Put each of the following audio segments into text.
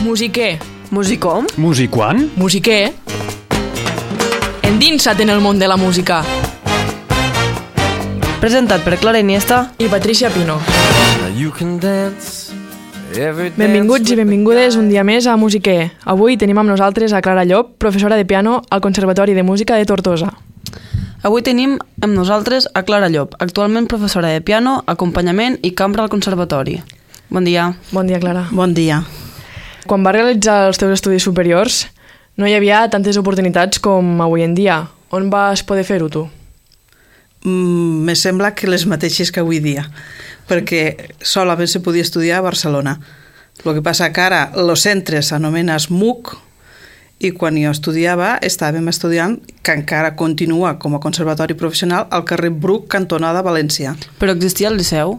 Musiquer. Musicom? Musiquant? Musiquer. Endinsa't en el món de la música. Presentat per Clara Iniesta. I Patricia Pino. You can dance every Benvinguts i benvingudes un dia més a Musiquer. Avui tenim amb nosaltres a Clara Llop, professora de piano al Conservatori de Música de Tortosa. Avui tenim amb nosaltres a Clara Llop, actualment professora de piano, acompanyament i cambra al Conservatori. Bon dia. Bon dia, Clara. Bon dia. Quan vas realitzar els teus estudis superiors, no hi havia tantes oportunitats com avui en dia. On vas poder fer-ho, tu? Mm, me sembla que les mateixes que avui dia, perquè solament se podia estudiar a Barcelona. El que passa que ara el centre s'anomena SMUC i quan jo estudiava estàvem estudiant que encara continua com a conservatori professional al carrer Bruc, cantonada València. Però existia el Liceu?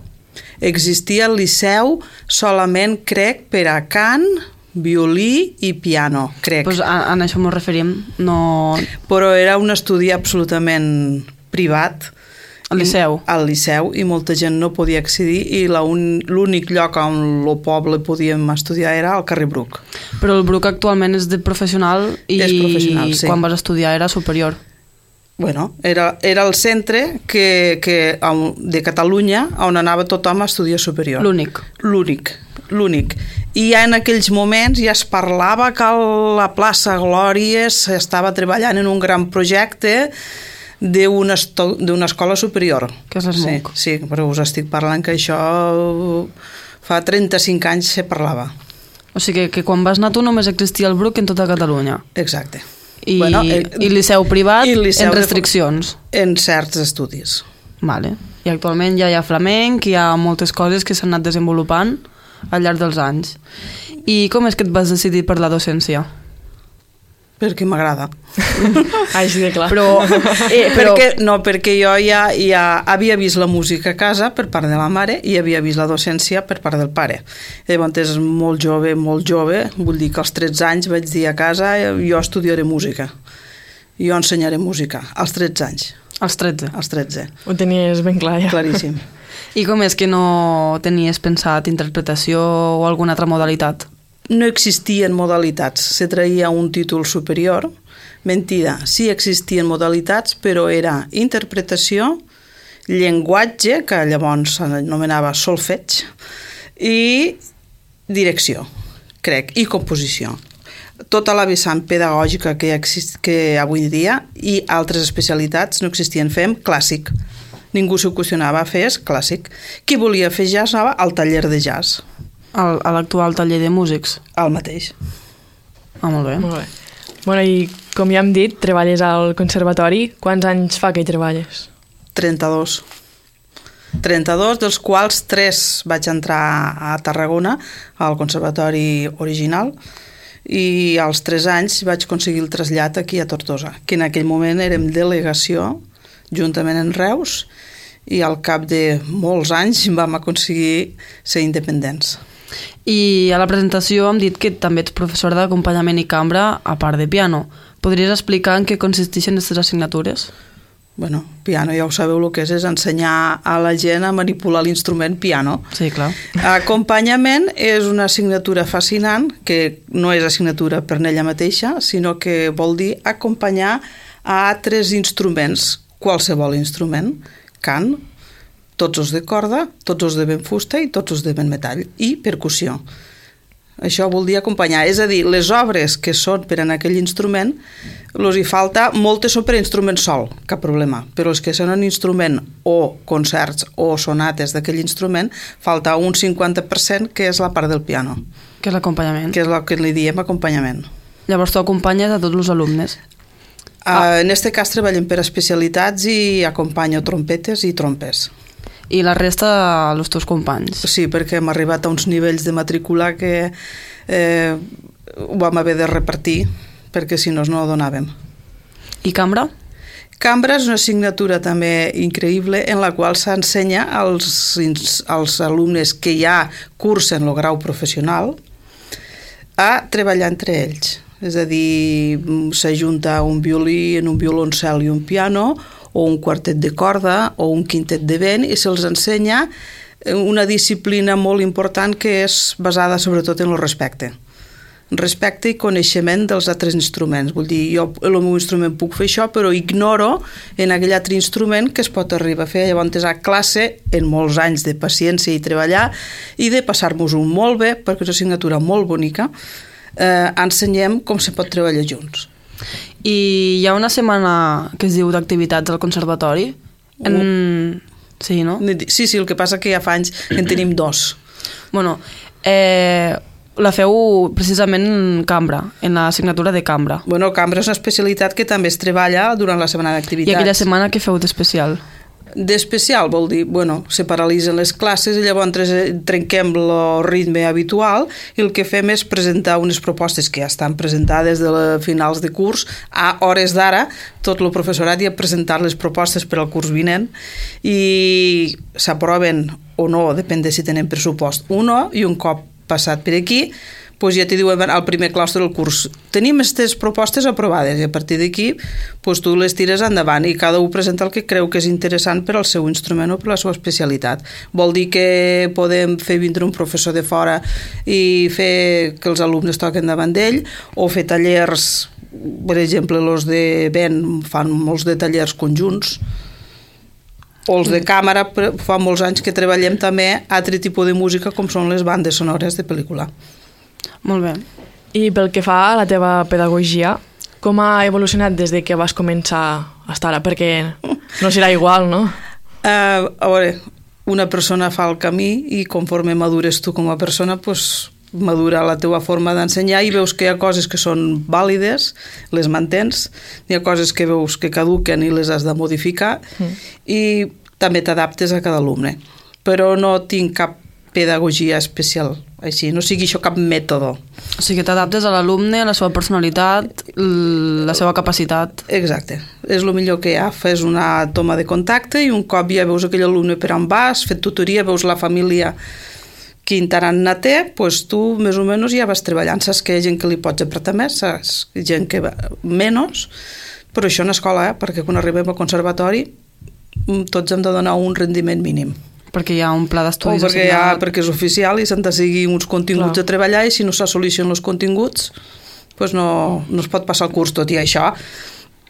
Existia el Liceu solament, crec, per a cant, violí i piano, crec. Pues a, a això m'ho referim. No... Però era un estudi absolutament privat. Al Liceu? I, al Liceu, i molta gent no podia accedir i la un- l'únic lloc on el poble podíem estudiar era al carrer Bruc. Però el Bruc actualment és de professional i És professional, sí. quan vas estudiar era superior. Bueno, era, era el centre que, que, de Catalunya on anava tothom a estudiar superior. L'únic. L'únic, l'únic. I ja en aquells moments ja es parlava que la plaça Glòries estava treballant en un gran projecte d'una escola superior. Que és l'ESMUC. Sí, sí, però us estic parlant que això fa 35 anys se parlava. O sigui que, que quan vas anar tu només existia el Bruc en tota Catalunya. Exacte. I, Bueno, eh, i Liceu privat i liceu en de- restriccions. En certs estudis. Vale. I actualment ja hi ha flamenc, hi ha moltes coses que s'han anat desenvolupant al llarg dels anys. I com és que et vas decidir per la docència? Perquè m'agrada. Així de clar. Però, eh, però Perquè, no, perquè jo ja, ja havia vist la música a casa per part de la mare i havia vist la docència per part del pare. Llavors, molt jove, molt jove, vull dir que als 13 anys vaig dir a casa jo estudiaré música. Jo ensenyaré música, als 13 anys, als 13. als 13. Ho tenies ben clar, ja. Claríssim. I com és que no tenies pensat interpretació o alguna altra modalitat? No existien modalitats, se traia un títol superior, mentida, sí existien modalitats, però era interpretació, llenguatge, que llavors s'anomenava solfeig, i direcció, crec, i composició. Tota la vessant pedagògica que, exist, que avui dia i altres especialitats no existien. Fem clàssic. Ningú s'ho qüestionava, fes clàssic. Qui volia fer jazz anava al taller de jazz, Al, a l'actual taller de músics? el mateix. Ah, molt bé. Molt bé. Bueno, i com ja hem dit, treballes al conservatori. Quants anys fa que hi treballes? 32. 32, dels quals 3 vaig entrar a Tarragona, al conservatori original, i als 3 anys vaig aconseguir el trasllat aquí a Tortosa, que en aquell moment érem delegació, juntament en Reus, i al cap de molts anys vam aconseguir ser independents. I a la presentació hem dit que també ets professora d'acompanyament i cambra a part de piano. Podries explicar en què consisteixen aquestes assignatures? Bueno, piano ja ho sabeu el que és, és ensenyar a la gent a manipular l'instrument piano. Sí, clar. Acompanyament és una assignatura fascinant, que no és assignatura per ella mateixa, sinó que vol dir acompanyar a altres instruments, qualsevol instrument, cant, tots els de corda, tots els de vent fusta i tots els de vent metall, i percussió. Això vol dir acompanyar, és a dir, les obres que són per en aquell instrument, els hi falta, moltes són per instrument sol, cap problema, però els que són un instrument o concerts o sonates d'aquell instrument, falta un 50% que és la part del piano, Que és l'acompanyament. que és el que li diem acompanyament. Llavors tu acompanyes a tots els alumnes. Ah. En este cas treballem per especialitats i acompanyo trompetes i trompes. I la resta, els teus companys. Sí, perquè hem arribat a uns nivells de matrícula que eh, ho vam haver de repartir perquè si no no ho donàvem. I cambra? Cambra és una assignatura també increïble en la qual s'ensenya als, als alumnes que ja cursen el grau professional a treballar entre ells. És a dir, s'ajunta un violí en un violoncel i un piano, o un quartet de corda, o un quintet de vent, i se'ls ensenya eh, una disciplina molt important que és basada sobretot en el respecte. respecte i coneixement dels altres instruments. Vull dir, jo el meu instrument puc fer això, però ignoro en aquell altre instrument que es pot arribar a fer. Llavors, a classe, en molts anys de paciència i treballar, i de passar-nos-ho molt bé, perquè és una assignatura molt bonica, eh, ensenyem com se pot treballar junts. I hi ha una setmana que es diu d'activitats al conservatori. En... Sí, no? Sí, sí, el que passa que ja fa anys que en tenim dos. Bueno, eh, la feu precisament en cambra, en la assignatura de cambra. Bueno, cambra és una especialitat que també es treballa durant la setmana d'activitats. I aquella setmana què feu d'especial? D'especial vol dir, bueno, se paralitzen les classes i llavors trenquem el ritme habitual i el que fem és presentar unes propostes que ja estan presentades de finals de curs. A hores d'ara, tot el professorat ja ha presentat les propostes per al curs vinent i s'aproven o no, depèn de si tenen pressupost, un no, i un cop passat per aquí pues ja t'hi diuen al primer claustre del curs tenim aquestes propostes aprovades i a partir d'aquí pues tu les tires endavant i cada un presenta el que creu que és interessant per al seu instrument o per la seva especialitat. Vol dir que podem fer vindre un professor de fora i fer que els alumnes toquen davant d'ell o fer tallers per exemple, els de Ben fan molts de tallers conjunts o els de càmera fa molts anys que treballem també altre tipus de música com són les bandes sonores de pel·lícula. Molt bé. I pel que fa a la teva pedagogia, com ha evolucionat des de que vas començar a estar ara? Perquè no serà igual, no? Uh, a veure, una persona fa el camí i conforme madures tu com a persona, pues, madura la teva forma d'ensenyar i veus que hi ha coses que són vàlides, les mantens, hi ha coses que veus que caduquen i les has de modificar mm. i també t'adaptes a cada alumne. Però no tinc cap pedagogia especial així, no sigui això cap mètode. O sigui, t'adaptes a l'alumne, a la seva personalitat, la seva capacitat. Exacte. És el millor que hi ha. Fes una toma de contacte i un cop ja veus aquell alumne per on vas, fet tutoria, veus la família quin tarannà té, doncs tu més o menys ja vas treballant. Saps que hi ha gent que li pots apretar més, saps gent que va menys, però això en escola, eh? perquè quan arribem al conservatori mm, tots hem de donar un rendiment mínim. Perquè hi ha un pla d'estudis perquè, ha, perquè és oficial i s'han de seguir uns continguts Clar. a treballar i si no s'assoleixen els continguts doncs no, no es pot passar el curs tot i això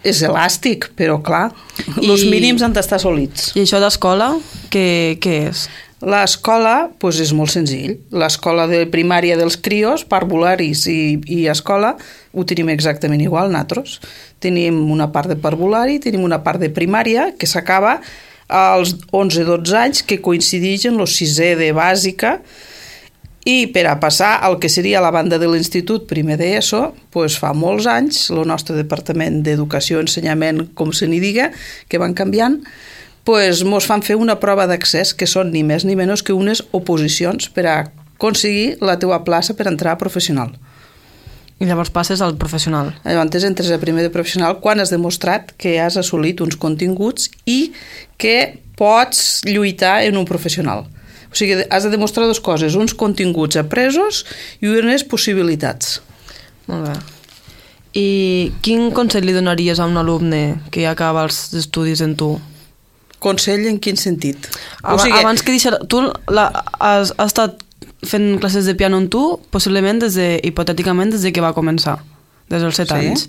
és elàstic, però clar, I, els mínims han d'estar assolits. I això d'escola, què, què és? L'escola doncs és molt senzill. L'escola de primària dels crios, parvularis i, i escola, ho tenim exactament igual, nosaltres. Tenim una part de parvulari, tenim una part de primària, que s'acaba als 11-12 anys, que coincideix en el sisè de bàsica, i per a passar al que seria la banda de l'institut primer d'ESO, doncs fa molts anys, el nostre Departament d'Educació i Ensenyament, com se n'hi diga, que van canviant, pues, mos fan fer una prova d'accés que són ni més ni menys que unes oposicions per a aconseguir la teua plaça per entrar a professional. I llavors passes al professional. Llavors entres a primer de professional quan has demostrat que has assolit uns continguts i que pots lluitar en un professional. O sigui, has de demostrar dues coses, uns continguts apresos i unes possibilitats. Molt bé. I quin consell li donaries a un alumne que ja acaba els estudis en tu? Consell en quin sentit? O sigui, abans que deixar... Tu la, has, has estat fent classes de piano amb tu, possiblement des de, hipotèticament des de que va començar, des dels 7 sí? anys.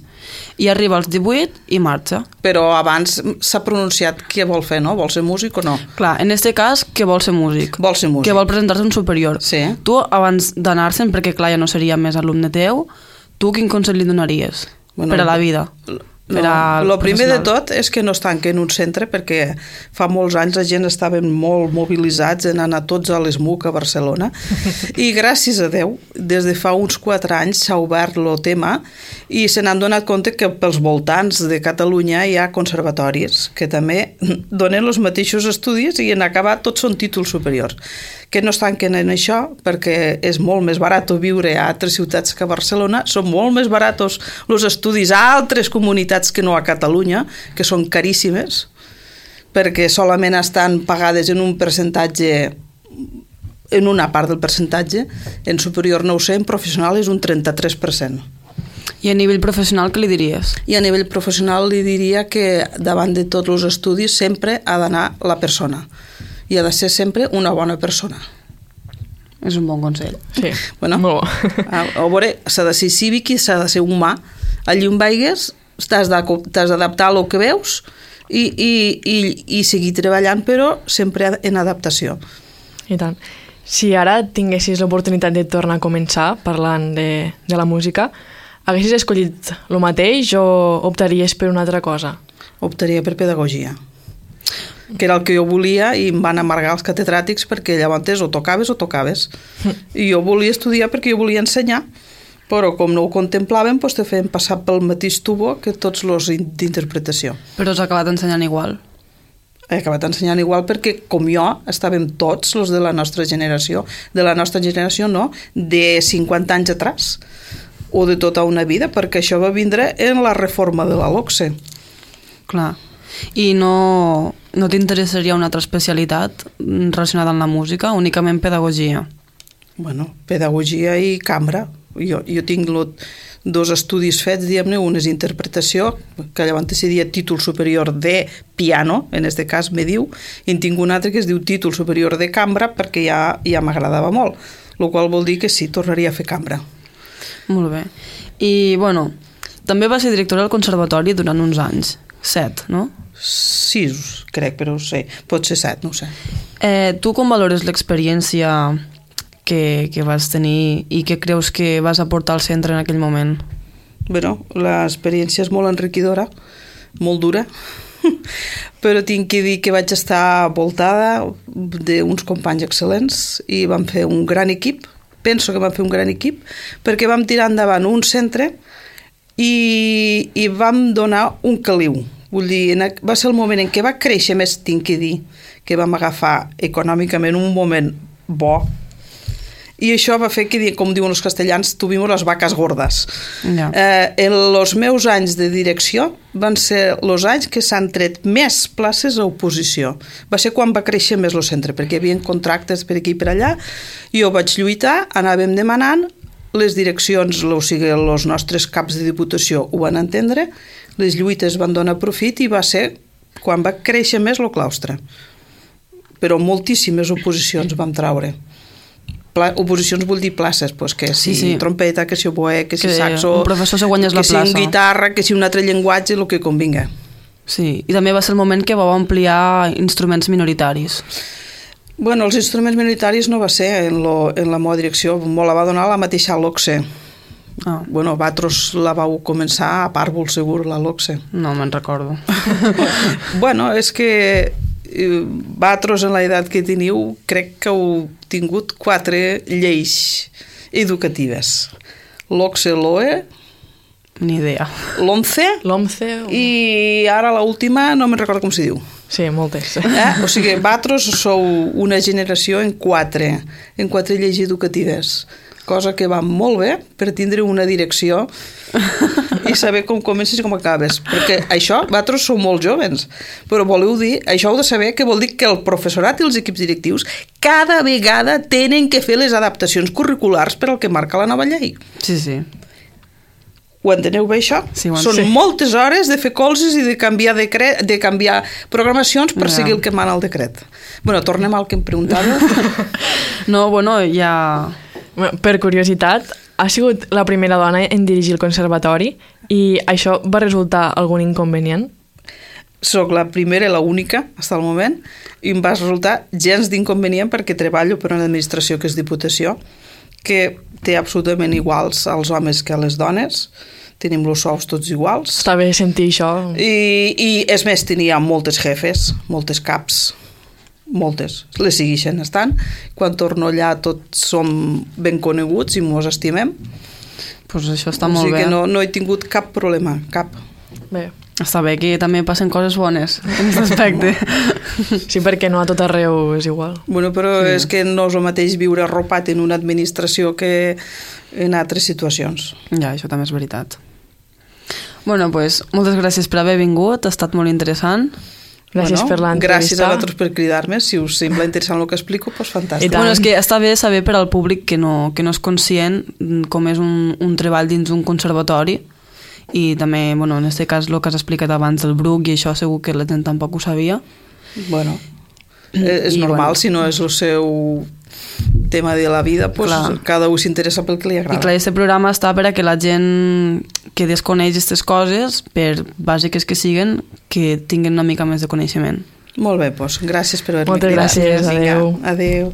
I arriba als 18 i marxa. Però abans s'ha pronunciat què vol fer, no? Vol ser músic o no? Clar, en aquest cas, que vol ser músic. Vol ser músic. Que vol presentar-se un superior. Sí. Tu, abans d'anar-se'n, perquè clar, ja no seria més alumne teu, tu quin consell li donaries bueno, per a la vida? Per a el primer de tot és que no es tanquen un centre perquè fa molts anys la gent estaven molt mobilitzats en anar tots a l'ESMUC a Barcelona. I gràcies a Déu des de fa uns 4 anys s'ha obert el tema i se n'han donat compte que pels voltants de Catalunya hi ha conservatoris que també donen els mateixos estudis i en acabar tots són títols superiors que no es tanquen en això perquè és molt més barat viure a altres ciutats que a Barcelona, són molt més baratos els estudis a altres comunitats que no a Catalunya, que són caríssimes, perquè solament estan pagades en un percentatge en una part del percentatge, en superior no ho sé, en professional és un 33%. I a nivell professional què li diries? I a nivell professional li diria que davant de tots els estudis sempre ha d'anar la persona i ha de ser sempre una bona persona. És un bon consell. Sí, Bueno. molt bo. A, a veure, s'ha de ser cívic i s'ha de ser humà. Allí on vaigues t'has d'adaptar a lo que veus i, i, i, i seguir treballant, però sempre en adaptació. I tant. Si ara tinguessis l'oportunitat de tornar a començar parlant de, de la música, haguessis escollit el mateix o optaries per una altra cosa? Optaria per pedagogia que era el que jo volia i em van amargar els catedràtics perquè llavors o tocaves o tocaves. I jo volia estudiar perquè jo volia ensenyar, però com no ho contemplaven, doncs te feien passar pel mateix tubo que tots els d'interpretació. Però has acabat ensenyant igual. He acabat ensenyant igual perquè, com jo, estàvem tots els de la nostra generació. De la nostra generació, no, de 50 anys atrás o de tota una vida, perquè això va vindre en la reforma de la LOCSE. Clar. I no, no t'interessaria una altra especialitat relacionada amb la música, únicament pedagogia? Bueno, pedagogia i cambra. Jo, jo tinc lo, dos estudis fets, diguem-ne, un és interpretació, que llavors se diria títol superior de piano, en este cas me diu, i en tinc un altre que es diu títol superior de cambra perquè ja, ja m'agradava molt, el qual vol dir que sí, tornaria a fer cambra. Molt bé. I, bueno, també va ser directora del conservatori durant uns anys. Set, no? Sis, crec, però no sé. Pot ser set, no ho sé. Eh, tu com valores l'experiència que, que vas tenir i que creus que vas aportar al centre en aquell moment? Bueno, l'experiència és molt enriquidora, molt dura, però tinc que dir que vaig estar voltada d'uns companys excel·lents i vam fer un gran equip, penso que vam fer un gran equip, perquè vam tirar endavant un centre i, i vam donar un caliu. Vull dir, va ser el moment en què va créixer més, tinc que dir, que vam agafar econòmicament un moment bo, i això va fer que, com diuen els castellans, tuvimos les vaques gordes. Ja. Eh, en els meus anys de direcció van ser els anys que s'han tret més places a oposició. Va ser quan va créixer més el centre, perquè hi havia contractes per aquí i per allà. Jo vaig lluitar, anàvem demanant, les direccions, o sigui, els nostres caps de diputació ho van entendre, les lluites van donar profit i va ser quan va créixer més el claustre. Però moltíssimes oposicions vam traure. Pla, oposicions vull dir places, pues que si Sí, sí. trompeta, que si oboe, que si Que saxo... un professor se guanyés que la si plaça. un guitarra, que si un altre llenguatge, el que convinga. Sí, i també va ser el moment que vau ampliar instruments minoritaris. Bueno, els instruments militaris no va ser en, lo, en la meva direcció, me la va donar la mateixa LOCSE. Ah, Bueno, Batros la vau començar a Pàrvol, segur, la LOCSE. no me'n recordo. bueno, és que eh, Batros en l'edat que teniu crec que heu tingut quatre lleis educatives. L'OCSE, l'OE, Ni idea. l'ONCE L'OMCE? O... i ara l'última no me'n recordo com s'hi diu. Sí, moltes. Eh? O sigui, vosaltres sou una generació en quatre, en quatre lleis educatives, cosa que va molt bé per tindre una direcció i saber com comences i com acabes. Perquè això, vosaltres sou molt joves, però voleu dir, això heu de saber que vol dir que el professorat i els equips directius cada vegada tenen que fer les adaptacions curriculars per al que marca la nova llei. Sí, sí. Ho enteneu bé, això? Sí, ho Són entenc. moltes hores de fer colzes i de canviar, decret, de canviar programacions per Ja. seguir el que mana el decret. bueno, tornem al que em preguntava. No, bueno, ja... Per curiositat, ha sigut la primera dona en dirigir el conservatori i això va resultar algun inconvenient? Soc la primera i la única, fins al moment, i em va resultar gens d'inconvenient perquè treballo per una administració que és Diputació, que té absolutament iguals als homes que a les dones, tenim els sous tots iguals, Està bé sentir això. I, i és més, tenia moltes jefes, moltes caps, moltes, les segueixen estant. Quan torno allà tots som ben coneguts i mos estimem. Pues això està o molt sigui bé. que no, no he tingut cap problema, cap. Bé, Està bé que també passen coses bones en aquest aspecte. sí, perquè no a tot arreu és igual. Bueno, però sí. és que no és el mateix viure arropat en una administració que en altres situacions. ja, això també és veritat. Bueno, pues, moltes gràcies per haver vingut, ha estat molt interessant. Gràcies per l'entrevista. Gràcies a vosaltres per cridar-me. Si us sembla interessant el que explico, doncs fantàstic. Bueno, és que està bé saber per al públic que no, que no és conscient mm, com és un, un treball dins un conservatori i també, bueno, en aquest cas, el que has explicat abans del Bruc i això segur que la gent tampoc ho sabia. Bueno, eh, és I, normal bueno. si no és el seu tema de la vida, pues, Clar. cada un s'interessa pel que li I agrada. clar, aquest programa està per a que la gent que desconeix aquestes coses, per bàsiques que siguen, que tinguin una mica més de coneixement. Molt bé, doncs, gràcies per haver-me Moltes cridat. gràcies, adeu. Adeu.